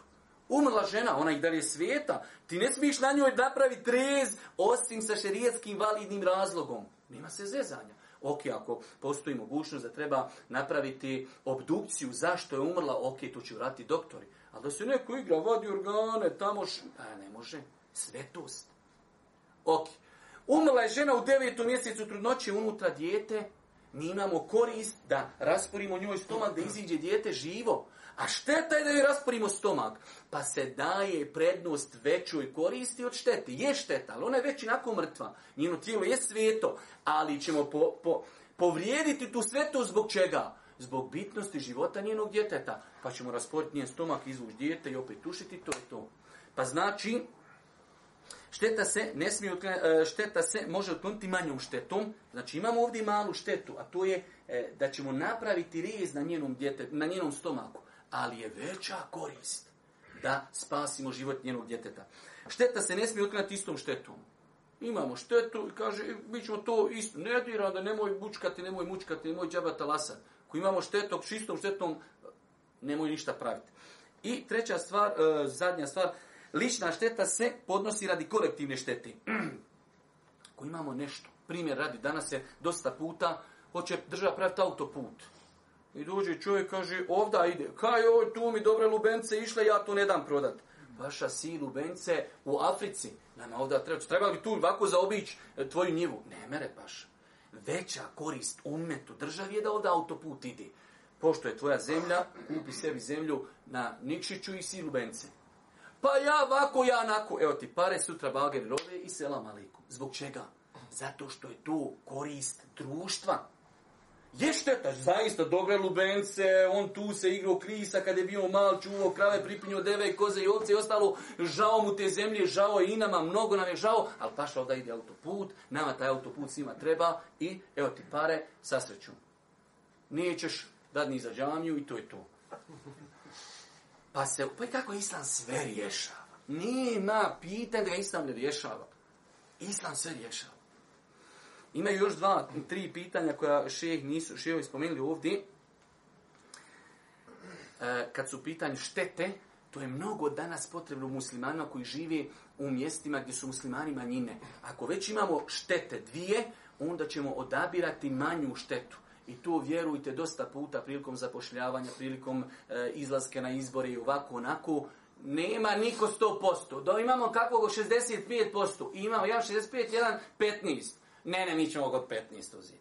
Umrla žena, ona i dalje svijeta. Ti ne smiješ na njoj napraviti trez, osim sa šerijetskim validnim razlogom. Nema se zezanja. Ok, ako postoji mogućnost da treba napraviti obdukciju, zašto je umrla, ok, to će vratiti doktori. Ali da se neko igra, vadi organe, tamo š... A ne može, svetost. Ok, umrla je žena u devetom mjesecu trudnoće, unutra dijete, mi imamo korist da rasporimo njoj stomak, da iziđe dijete živo. A šteta je da joj rasporimo stomak. Pa se daje prednost većoj koristi od štete. Je šteta, ali ona je već inako mrtva. Njeno tijelo je sveto, ali ćemo po, po, povrijediti tu svetu zbog čega? Zbog bitnosti života njenog djeteta. Pa ćemo rasporiti njen stomak, izvući dijete i opet tušiti, to je to. Pa znači, Šteta se, ne smije, e, šteta se može otkloniti manjom štetom. Znači imamo ovdje malu štetu, a to je e, da ćemo napraviti rijez na njenom, na njenom stomaku ali je veća korist da spasimo život njenog djeteta. Šteta se ne smije otklanjati istom štetom. Imamo štetu i kaže, mi ćemo to isto, ne dira, da nemoj bučkati, nemoj mučkati, nemoj džabata lasa. Ako imamo štetok, čistom štetom, nemoj ništa praviti. I treća stvar, e, zadnja stvar, lična šteta se podnosi radi kolektivne štete. Ako imamo nešto, primjer radi, danas je dosta puta, hoće država praviti autoput. I dođe čovjek kaže, ovda ide, kaj ovo, tu mi dobre lubence išle, ja tu ne dam prodat. Vaša si lubence u Africi, nama ovda treba, treba bi tu ovako zaobići e, tvoju njivu. Ne mere baš. Veća korist umetu državi je da ovda autoput ide. Pošto je tvoja zemlja, kupi sebi zemlju na Nikšiću i si lubence. Pa ja ovako, ja onako. Evo ti pare, sutra bager rove i selam aliku. Zbog čega? Zato što je tu korist društva. Je šteta, zaista dobre lubence, on tu se igrao krisa kad je bio mal, čuvao krave, pripinjao deve, koze i ovce i ostalo. Žao mu te zemlje, žao je i nama, mnogo nam je žao, ali paša ovdje ide autoput, nama taj autoput svima treba i evo ti pare, sasreću. Nećeš ni za džamiju i to je to. Pa se, pa kako Islam sve rješava? Nema pitanja da Islam ne rješava. Islam sve rješava. Imaju još dva, tri pitanja koja šeh nisu, spomenuli ovdje. E, kad su pitanje štete, to je mnogo danas potrebno muslimanima koji žive u mjestima gdje su muslimani manjine. Ako već imamo štete dvije, onda ćemo odabirati manju štetu. I to vjerujte dosta puta prilikom zapošljavanja, prilikom e, izlaske na izbore i ovako onako. Nema niko 100%. Da imamo kakvog 65%. I imamo ja 65, jedan 15. Ne, ne, mi ćemo ga od 15 uzeti.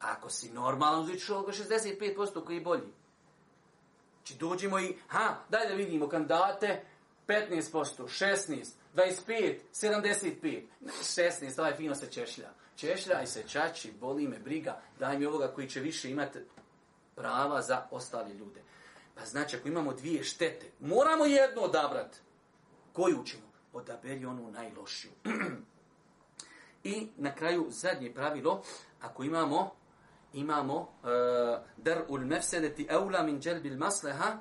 Ako si normalno uzeti ćeš ovoga 65% koji je bolji. Či znači, dođemo i, ha, daj da vidimo kandidate, 15%, 16%, 25, 75, 16, ovaj fino se češlja. Češlja i se čači, boli me briga, daj mi ovoga koji će više imati prava za ostale ljude. Pa znači, ako imamo dvije štete, moramo jednu odabrati. Koju ćemo? Odaberi onu najlošiju. (clears throat) I na kraju zadnje pravilo, ako imamo imamo e, dar ul mefsedeti eula min dželbil masleha,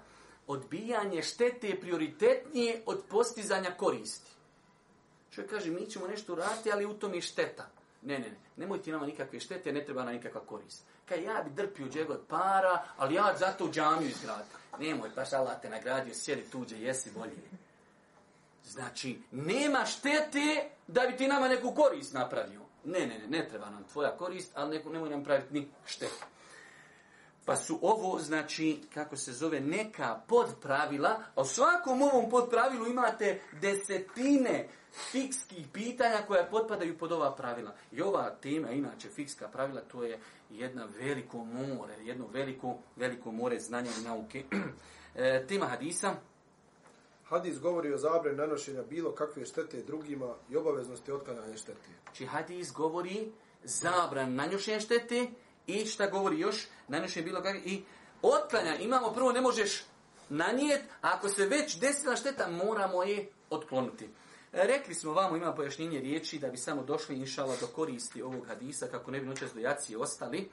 odbijanje štete je prioritetnije od postizanja koristi. Čovjek kaže, mi ćemo nešto raditi, ali u tom je šteta. Ne, ne, ne, nemoj ti nama nikakve štete, ne treba nam nikakva korist. Kaj ja bi drpio džego od para, ali ja zato džamiju izgradio. Nemoj, pa Allah te nagradio, sjeli tuđe, jesi bolje. Znači, nema štete da bi ti nama neku korist napravio. Ne, ne, ne, ne treba nam tvoja korist, ali neku, nemoj nam praviti ni štetu. Pa su ovo, znači, kako se zove, neka podpravila, a u svakom ovom podpravilu imate desetine fikskih pitanja koja potpadaju pod ova pravila. I ova tema, inače, fikska pravila, to je jedna veliko more, jedno veliko, veliko more znanja i nauke. (clears throat) E, tema hadisa, Hadis govori o zabrani nanošenja bilo kakve štete drugima i obaveznosti otklanjanja štete. Či znači, hadis govori zabran nanošenja štete i šta govori još? Nanošenje bilo kakve i otklanja. Imamo prvo ne možeš nanijet, a ako se već desila šteta moramo je otkloniti. Rekli smo vamo, ima pojašnjenje riječi da bi samo došli inšala do koristi ovog hadisa kako ne bi noćas do ostali.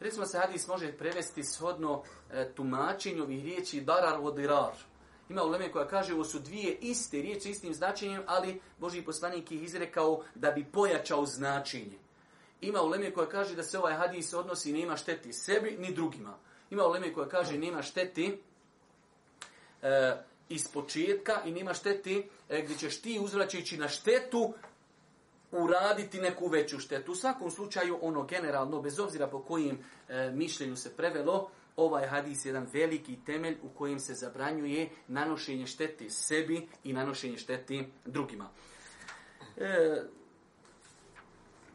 Recimo se hadis može prevesti shodno e, tumačenju i riječi darar vodirar. Ima uleme koja kaže ovo su dvije iste riječi istim značenjem, ali Boži poslanik ih izrekao da bi pojačao značenje. Ima uleme koja kaže da se ovaj hadis odnosi nema šteti sebi ni drugima. Ima uleme koja kaže nema šteti e, iz početka i nema šteti e, gdje ćeš ti uzvraćajući na štetu uraditi neku veću štetu. U svakom slučaju ono generalno, bez obzira po kojim e, mišljenju se prevelo, ovaj hadis je jedan veliki temelj u kojem se zabranjuje nanošenje štete sebi i nanošenje štete drugima. E,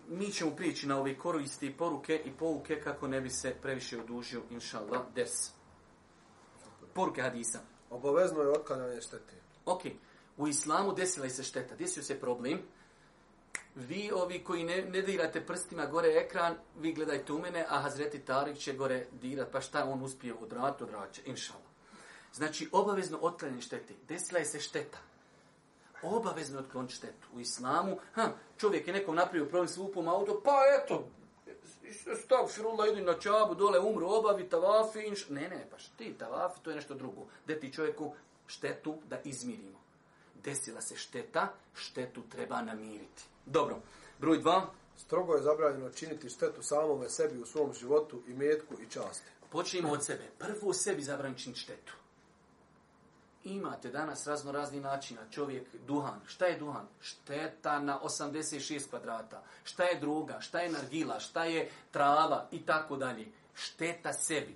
mi ćemo prijeći na ove koristi i poruke i pouke kako ne bi se previše odužio, Allah, des. Poruke hadisa. Obavezno je otklanjanje štete. Ok. U islamu desila je se šteta, desio se problem, vi ovi koji ne, dirate prstima gore ekran, vi gledajte u mene, a Hazreti Tarik će gore dirat, pa šta on uspije odrati, odrati će, inšala. Znači, obavezno otklanjanje šteti. Desila je se šteta. Obavezno otkloniti štetu. U islamu, ha, čovjek je nekom napravio problem s lupom auto, pa eto, stav firula, idi na čabu, dole umru, obavi, tavafi, Ne, ne, pa šti, tavafi, to je nešto drugo. Deti čovjeku štetu da izmirimo. Desila se šteta, štetu treba namiriti. Dobro. Broj dva. Strogo je zabranjeno činiti štetu samome sebi u svom životu i metku i časti. Počnimo od sebe. Prvo sebi zabranjeno činiti štetu. Imate danas razno razni načina. Čovjek, duhan. Šta je duhan? Šteta na 86 kvadrata. Šta je druga? Šta je nargila? Šta je trava? I tako dalje. Šteta sebi.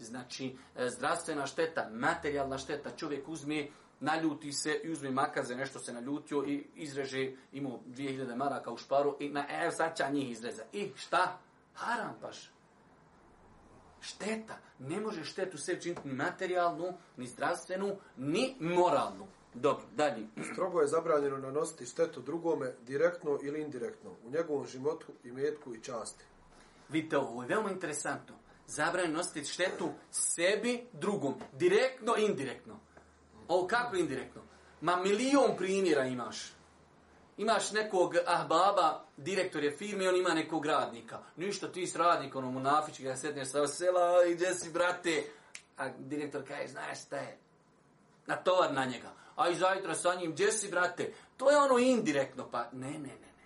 Znači, e, zdravstvena šteta, materijalna šteta. Čovjek uzme naljuti se i uzme makaze, nešto se naljutio i izreže, imao 2000 maraka u šparu i na, e, sad će njih izreza. I šta? Haram paš. Šteta. Ne može štetu sebi činiti ni materijalnu, ni zdravstvenu, ni moralnu. Dobro, dalje. Strogo je zabranjeno nanositi štetu drugome direktno ili indirektno u njegovom životu, imetku i časti. Vidite ovo je veoma interesantno. Zabranjeno nositi štetu sebi, drugom, direktno, indirektno. Ovo kako indirektno? Ma milion primjera imaš. Imaš nekog baba, direktor je firme, on ima nekog radnika. Ništa ti s radnikom, ono munafić, ga sretneš sa sela, i gdje si, brate? A direktor kaže, znaš šta je? Na tovar na njega. A i zajutra sa njim, gdje si, brate? To je ono indirektno, pa ne, ne, ne. ne.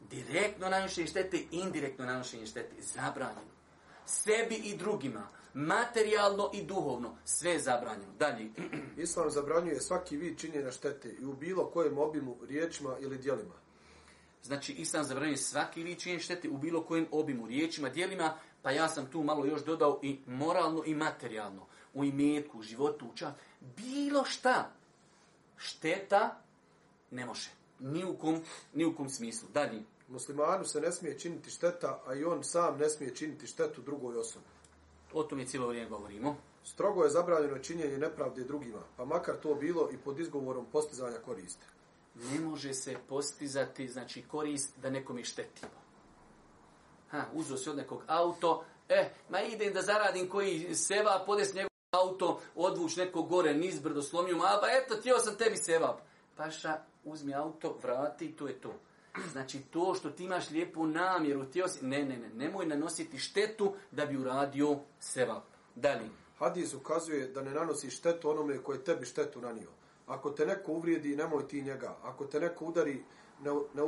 Direktno nanošenje štete, indirektno nanošenje štete. Zabranjeno. Sebi i drugima materijalno i duhovno. Sve je zabranjeno. Dalje. (clears throat) Islam zabranjuje svaki vid činjenja štete i u bilo kojem obimu, riječima ili djelima. Znači, Islam zabranjuje svaki vid činjenja štete u bilo kojem obimu, riječima, dijelima, pa ja sam tu malo još dodao i moralno i materijalno. U imetku, u životu, u čak. Bilo šta. Šteta ne može. Ni u kom, ni u kom smislu. Dalje. Muslimanu se ne smije činiti šteta, a i on sam ne smije činiti štetu drugoj osobi. O tome cijelo vrijeme govorimo. Strogo je zabranjeno činjenje nepravde drugima, pa makar to bilo i pod izgovorom postizanja koriste. Ne može se postizati, znači, korist da nekom je štetimo. Ha, uzeo se od nekog auto, eh, ma idem da zaradim koji seva, podes njegov auto, odvuč nekog gore, niz brdo, slomio ma, pa eto, tio sam tebi seva. Paša, uzmi auto, vrati, to je to. (clears throat) Znači to što ti imaš lijepu namjeru, ti ne, ne, ne, nemoj nanositi štetu da bi uradio seba. Dalje. Hadis ukazuje da ne nanosi štetu onome koje tebi štetu nanio. Ako te neko uvrijedi, nemoj ti njega. Ako te neko udari, ne, ne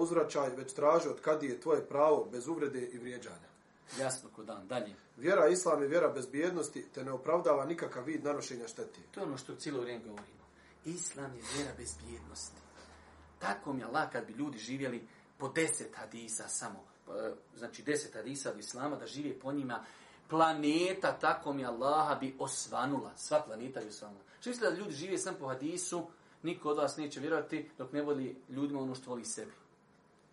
već traži od kad je tvoje pravo bez uvrede i vrijeđanja. Jasno ko dan, dalje. Vjera islam je vjera bezbjednosti, te ne opravdava nikakav vid nanošenja šteti. To je ono što cijelo vrijeme govorimo. Islam je vjera bezbjednosti. Tako mi Allah kad bi ljudi živjeli po deset hadisa samo, pa, e, znači deset hadisa od Islama, da žive po njima, planeta tako mi Allaha bi osvanula. Sva planeta bi osvanula. Što mislite da ljudi žive samo po hadisu, niko od vas neće vjerovati dok ne voli ljudima ono što voli sebi.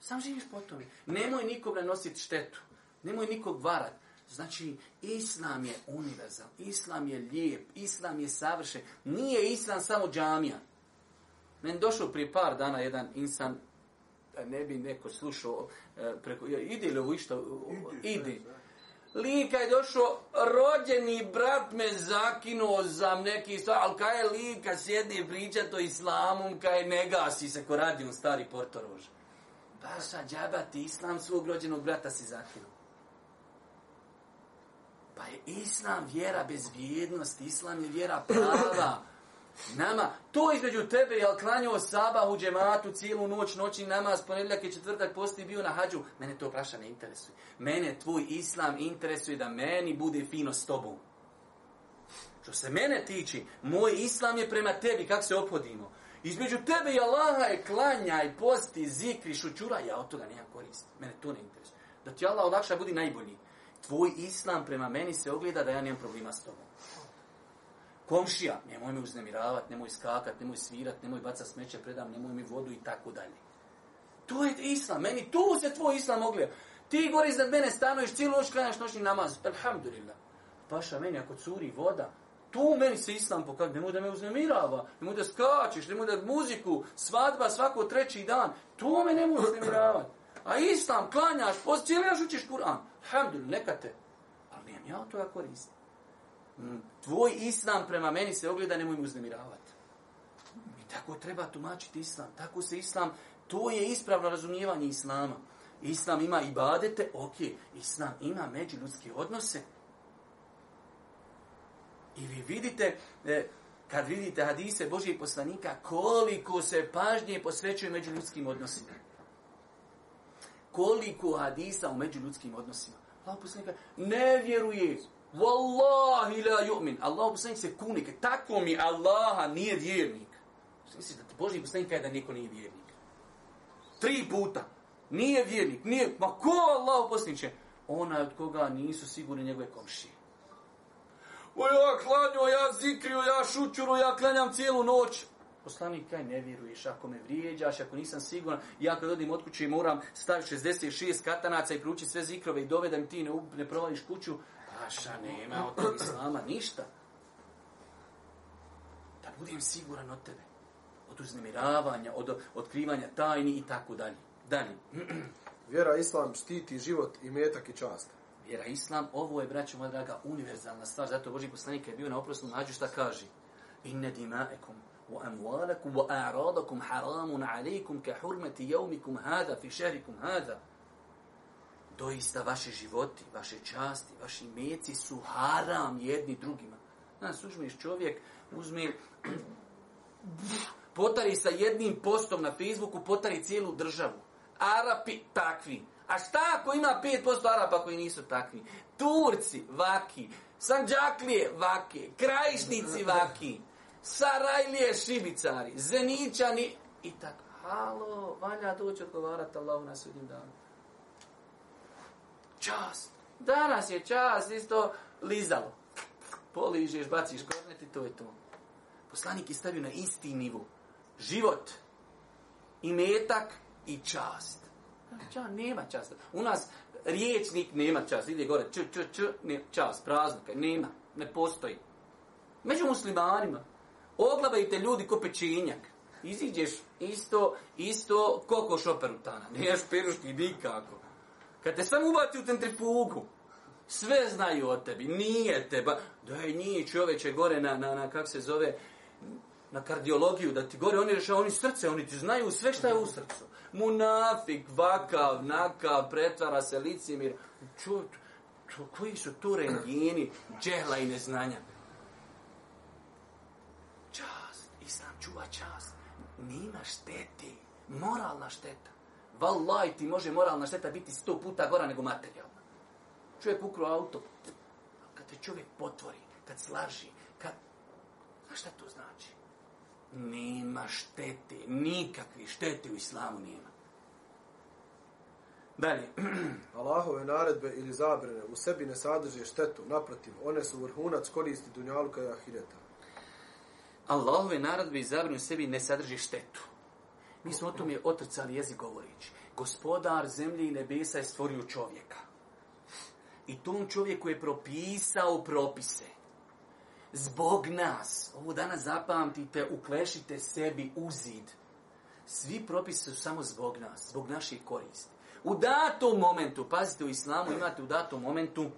Sam živiš po tome. Nemoj nikom nositi štetu. Nemoj nikog varati. Znači, Islam je univerzal, Islam je lijep, Islam je savršen. Nije Islam samo džamija. Meni došao prije par dana jedan insan, da ne bi neko slušao, e, preko, ide li ovo išta? Ide. Lika je došao, rođeni brat me zakinuo za neki stvar, ali kaj je lika sjedni pričati o islamu, kaj je gasi se ko radi u stari portorož. Paša, džaba ti islam svog rođenog brata si zakinuo. Pa je islam vjera bez vrijednosti, islam je vjera prava. Nama, to između tebe, jel klanjao saba u džematu, cijelu noć, noći namaz, ponedjeljak i četvrtak posti bio na hađu, mene to praša ne interesuje. Mene tvoj islam interesuje da meni bude fino s tobom. Što se mene tiči, moj islam je prema tebi, kako se opodimo. Između tebe i Allaha je klanjaj, posti, zikri, šućura, ja od toga nemam korist. Mene to ne interesuje. Da ti Allah odakša budi najbolji. Tvoj islam prema meni se ogleda da ja nemam problema s tobom komšija, nemoj me uznemiravati, nemoj skakat, nemoj svirat, nemoj bacat smeće predam, nemoj mi vodu i tako dalje. To je islam, meni tu se tvoj islam ogleda. Ti gori iznad mene stanoviš, cijelu noć, klanjaš noćni namaz, alhamdulillah. Paša, meni ako curi voda, tu meni se islam pokazuje, nemoj da me uznemirava, nemoj da skačeš, nemoj da muziku, svadba svako treći dan, Tu me nemoj uznemiravati. A islam, klanjaš, post, cijeli učiš Kur'an. Alhamdulillah, neka te. Ali ja to ja koristim. Tvoj islam prema meni se ogleda, nemoj mu uznemiravati. I tako treba tumačiti islam. Tako se islam, to je ispravno razumijevanje islama. Islam ima i badete ok. Islam ima međuljudske odnose. I vi vidite, e, kad vidite hadise Božijeg poslanika, koliko se pažnje posvećuje međuljudskim odnosima. Koliko hadisa u međuljudskim odnosima. Allah poslanika ne vjeruje Wallahi la yu'min. Allah poslanik se kuni, tako mi Allaha nije vjernik. Misliš da Boži poslanik kaže da niko nije vjernik? Tri puta. Nije vjernik, nije, ma ko Allah poslaniče? Ona od koga nisu sigurni njegove komšije. O ja klanjam, ja zikrio, ja šućuru, ja klanjam cijelu noć. Poslanik kaj ne vjeruješ, ako me vrijeđaš, ako nisam siguran, ja kad odim od kuće moram staviti 66 katanaca i prući sve zikrove i dovedem ti ne, ne provališ kuću, Naša nema od tog islama ništa. Da budem siguran od tebe. Od uznemiravanja, od otkrivanja tajni i tako dalje. Dalje. (clears throat) Vjera islam štiti život i metak i čast. Vjera islam, ovo je, braćo moja draga, univerzalna stvar. Zato Boži poslanik je bio na oprosnom nađu šta kaže. Inne ne wa amwalakum wa a'radakum haramun alaikum ka hurmeti hada fi hada doista vaši životi, vaše časti, vaši meci su haram jedni drugima. Nas sužmiš, čovjek, uzme, potari sa jednim postom na Facebooku, potari cijelu državu. Arapi takvi. A šta ako ima 5% Arapa koji nisu takvi? Turci vaki, Sanđaklije vaki, Krajišnici vaki, Sarajlije šibicari, Zeničani i tako. Halo, valja doći odgovarati Allahu na sudnjem danu. Čast. Danas je čast isto lizalo. Poližeš, baciš kornet i to je to. Poslanik je stavio na isti nivu. Život, metak i čast. Znači, ča, nema časta. U nas riječnik nema čast. Ide gore, č, č, č, ne, čast, praznika. Nema, ne postoji. Među muslimanima Oglavajte ljudi ko pečenjak. Iziđeš isto, isto koko šoperutana. Nije peruški nikako. Kad te sam ubaci u centrifugu, sve znaju o tebi, nije teba. daj nije čoveče gore na, na, na, kak se zove, na kardiologiju, da ti gore oni rješaju, oni srce, oni ti znaju sve šta je u srcu. Munafik, vakav, nakav, pretvara se, licimir, ču, koji su tu rengini, džehla i neznanja. Čast, i sam čuva čast, nima šteti, moralna šteta. Valaj ti može moralna šteta biti sto puta gora nego materijalna. Čovjek ukru auto. Kad te čovjek potvori, kad slaži, kad... A šta to znači? Nema štete, nikakvih štete u islamu nema. Dalje. (clears throat) Allahove naredbe ili zabrene u sebi ne sadrže štetu, naprotiv, one su vrhunac koristi dunjaluka i ahireta. Allahove naredbe i zabrene u sebi ne sadrži štetu. Mi smo o tome otrcali jezik govorić. Gospodar zemlje i nebesa je stvorio čovjeka. I tom čovjeku je propisao propise. Zbog nas. Ovo danas zapamtite, uklešite sebi u zid. Svi propisi su samo zbog nas, zbog naših koristi. U datom momentu, pazite u islamu imate u datom momentu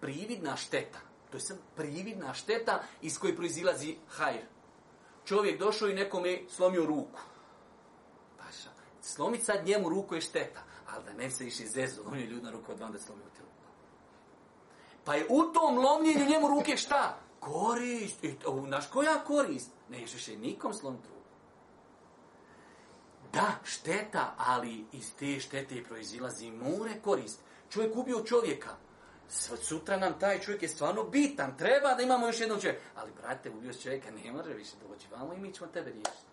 prividna šteta. To je samo prividna šteta iz koje proizilazi hajr. Čovjek došao i nekome slomio ruku. Slomit sad njemu ruku je šteta, ali da ne se više zezu, on je ljudna ruka od vam da slomi Pa je u tom lomljenju njemu ruke šta? Korist. I e, naš koja korist? Ne više nikom slom ruku. Da, šteta, ali iz te štete proizilazi more korist. Čovjek ubio čovjeka. Sutra nam taj čovjek je stvarno bitan. Treba da imamo još jednog čovjeka. Ali, brate, ubio čovjeka, ne može više doći vamo i mi ćemo tebe riješiti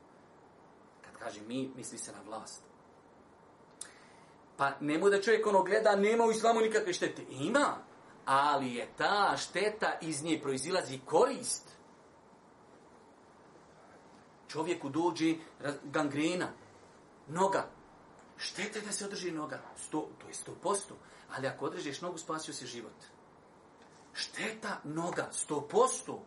kaže mi, misli se na vlast. Pa nemoj da čovjek ono gleda, nema u islamu nikakve štete. Ima, ali je ta šteta iz nje proizilazi korist. Čovjeku dođe gangrena, noga. Šteta je da se održi noga, sto, to je sto posto. Ali ako održiš nogu, spasio se život. Šteta noga, sto posto.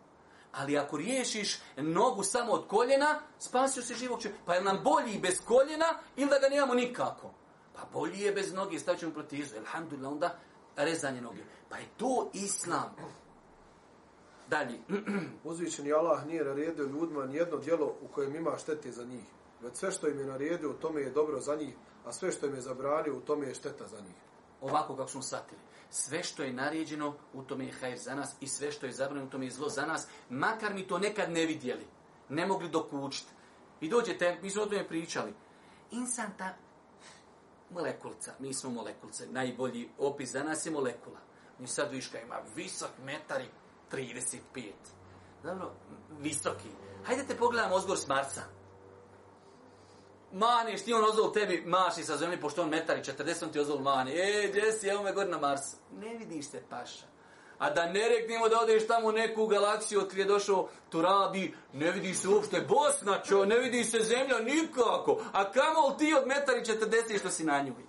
Ali ako riješiš nogu samo od koljena, spasio si živog čovjeka. Pa je nam bolji bez koljena ili da ga nemamo nikako? Pa bolji je bez noge, stavit ćemo protizu. Alhamdulillah, onda rezanje noge. Pa je to islam. Dalje. (clears throat) Uzvišeni Allah nije naredio ljudima jedno djelo u kojem ima štete za njih. Već sve što im je naredio, u tome je dobro za njih, a sve što im je zabranio, u tome je šteta za njih ovako kako smo shvatili. Sve što je naređeno, u tome je hajr za nas i sve što je zabranjeno, u tome je zlo za nas, makar mi to nekad ne vidjeli, ne mogli dokučiti. I dođete, mi smo o tome pričali. Insanta, molekulca, mi smo molekulce, najbolji opis za nas je molekula. Mi sad viška ima visok metar i 35. Dobro, visoki. Hajde te pogledamo ozgor s Marsa maniš, ti on ozol tebi maši sa zemlji, pošto on metari, 40 on ti ozol mani. E, gdje si, evo me gore na Marsu. Ne vidiš se, paša. A da ne reknemo da odeš tamo u neku galaksiju od je došao Turabi, ne vidi se uopšte Bosna, čo, ne vidi se zemlja nikako. A kamol ti od metari 40 što si na njoj?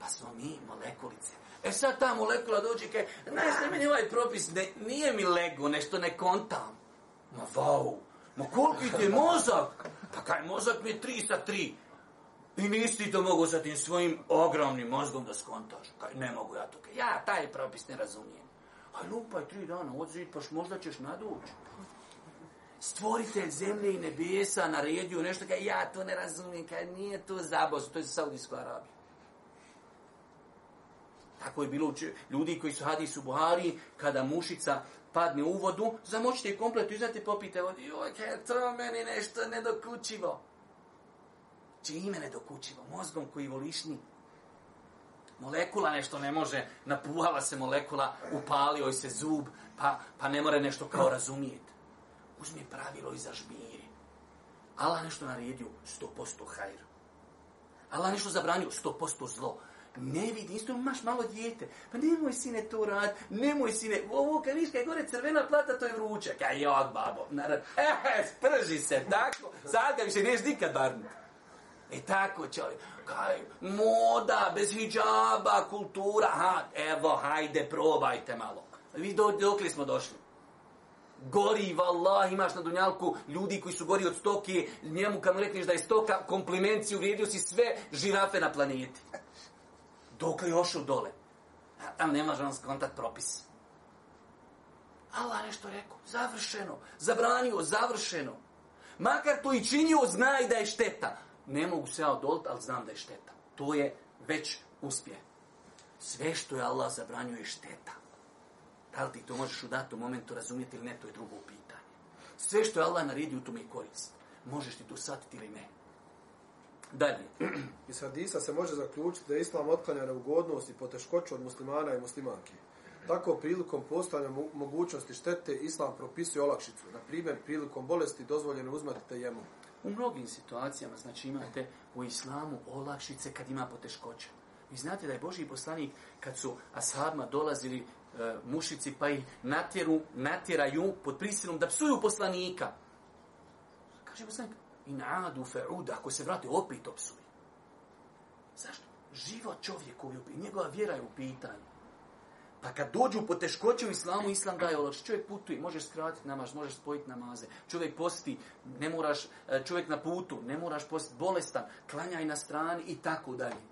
Pa smo mi molekulice. E sad ta molekula dođe kaj, ne meni ovaj propis, ne, nije mi lego, nešto ne kontam. Ma vau, ma koliki ti je mozak. Pa kaj mozak mi je tri sa tri. I nisi to mogu sa tim svojim ogromnim mozgom da skontaš. Kaj, ne mogu ja to. Ja taj propis ne razumijem. A lupaj tri dana, odzid, paš možda ćeš nadući. Stvoritelj zemlje i na naredio nešto kaj ja to ne razumijem, kaj nije to zabos, to je Saudijsko Arabija. Tako je bilo ljudi koji su hadis u Buhari, kada mušica padne u vodu, zamočite je komplet, izvete popite vodu. Joj, to meni nešto nedokućivo. Čime znači, nedokućivo? Mozgom koji volišni. Molekula nešto ne može, napuhala se molekula, upalio se zub, pa, pa ne more nešto kao razumijeti. Uzmi pravilo i zažmiri. Allah nešto naredio, 100% hajr. Allah nešto zabranio, 100% zlo. Ne vidi, isto imaš malo dijete. Pa nemoj sine to rad, nemoj sine, ovo kad viš gore crvena plata, to je vruća. Kaj jok, babo, narad, ehe, sprži se, tako, sad ga više neš nikad E tako čovjek, kaj, moda, bez hijjaba, kultura, ha, evo, hajde, probajte malo. Vi do, dokle smo došli? Gori, vallah, imaš na dunjalku ljudi koji su gori od stoke, njemu kad mu rekliš da je stoka, komplimenciju, vrijedio si sve žirafe na planeti dok je u dole. A tam ne može on propis. Allah nešto rekao, završeno, zabranio, završeno. Makar to i činio, znaj da je šteta. Ne mogu se ja odoliti, ali znam da je šteta. To je već uspjeh. Sve što je Allah zabranio je šteta. Da li ti to možeš u datom momentu razumjeti ili ne, to je drugo pitanje. Sve što je Allah naredio, to mi je korist. Možeš ti to shvatiti ili ne. Dalje. (clears throat) Iz hadisa se može zaključiti da je islam otklanja neugodnost i poteškoću od muslimana i muslimanki. Tako prilikom postavljanja mogućnosti štete islam propisuje olakšicu. Na primjer, prilikom bolesti dozvoljeno uzmati jemu. U mnogim situacijama, znači imate u islamu olakšice kad ima poteškoća. Vi znate da je Boži poslanik kad su ashabima dolazili e, mušici pa ih natjeru, natjeraju pod prisilom da psuju poslanika. Kaže poslanik, In adu fe'uda, ako se vrati, opet opsuje. Zašto? Život čovjeku i Njegova vjera je u pitanju. Pa kad dođu po teškoće u islamu, islam daje olakš. Čovjek putuje, možeš skratiti namaz, možeš spojiti namaze. Čovjek posti, ne moraš, e, čovjek na putu, ne moraš posti bolestan, klanjaj na strani i tako dalje.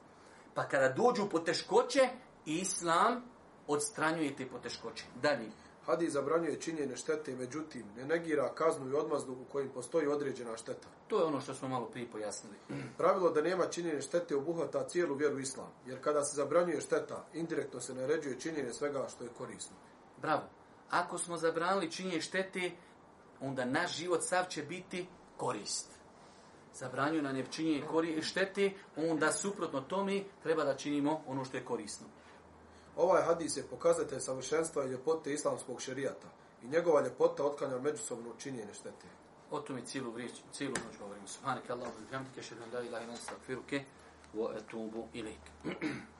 Pa kada dođu po teškoće, islam odstranjuje te poteškoće. Dalje. Hadi zabranjuje činjenje štete, međutim, ne negira kaznu i odmazdu u kojim postoji određena šteta. To je ono što smo malo prije pojasnili. (clears throat) Pravilo da nema činjenje štete obuhvata cijelu vjeru islam, jer kada se zabranjuje šteta, indirektno se naređuje činjenje svega što je korisno. Bravo. Ako smo zabranili činjenje štete, onda naš život sav će biti korist. Zabranju nam je činjenje štete, onda suprotno tome treba da činimo ono što je korisno. Ovaj hadis je pokazatelj savršenstva i ljepote islamskog šerijata i njegova ljepota otklanja međusobno učinjene štete. O cijelu, govorimo. (clears throat)